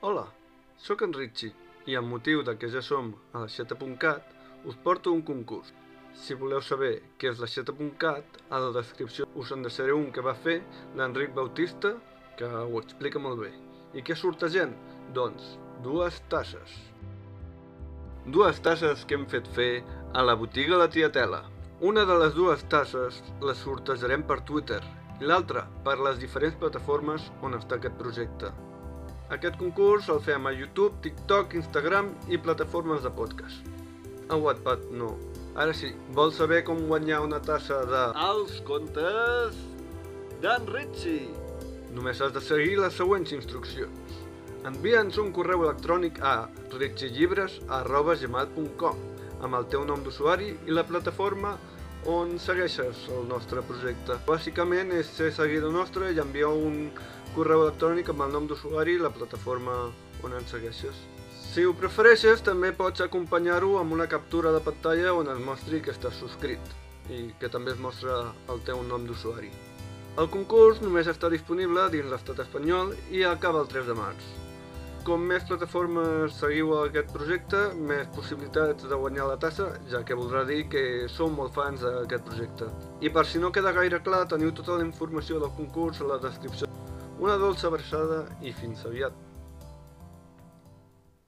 Hola, sóc en Richie i amb motiu de que ja som a l'aixeta.cat us porto un concurs. Si voleu saber què és l'aixeta.cat, a la descripció us en deixaré un que va fer l'Enric Bautista, que ho explica molt bé. I què sortegem? Doncs, dues tasses. Dues tasses que hem fet fer a la botiga La Tiatela. Una de les dues tasses les sortejarem per Twitter i l'altra per les diferents plataformes on està aquest projecte. Aquest concurs el fem a YouTube, TikTok, Instagram i plataformes de podcast. A Wattpad no. Ara sí, vols saber com guanyar una tassa de... Els contes d'en Ritchie? Només has de seguir les següents instruccions. Envia'ns un correu electrònic a ritchiellibres.gmail.com amb el teu nom d'usuari i la plataforma on segueixes el nostre projecte. Bàsicament és ser seguidor nostre i enviar un correu electrònic amb el nom d'usuari i la plataforma on ens segueixes. Si ho prefereixes, també pots acompanyar-ho amb una captura de pantalla on es mostri que estàs subscrit i que també es mostra el teu nom d'usuari. El concurs només està disponible dins l'estat espanyol i acaba el 3 de març. Com més plataformes seguiu aquest projecte, més possibilitats de guanyar la tassa, ja que voldrà dir que som molt fans d'aquest projecte. I per si no queda gaire clar, teniu tota la informació del concurs a la descripció. Una dolça abraçada i fins aviat.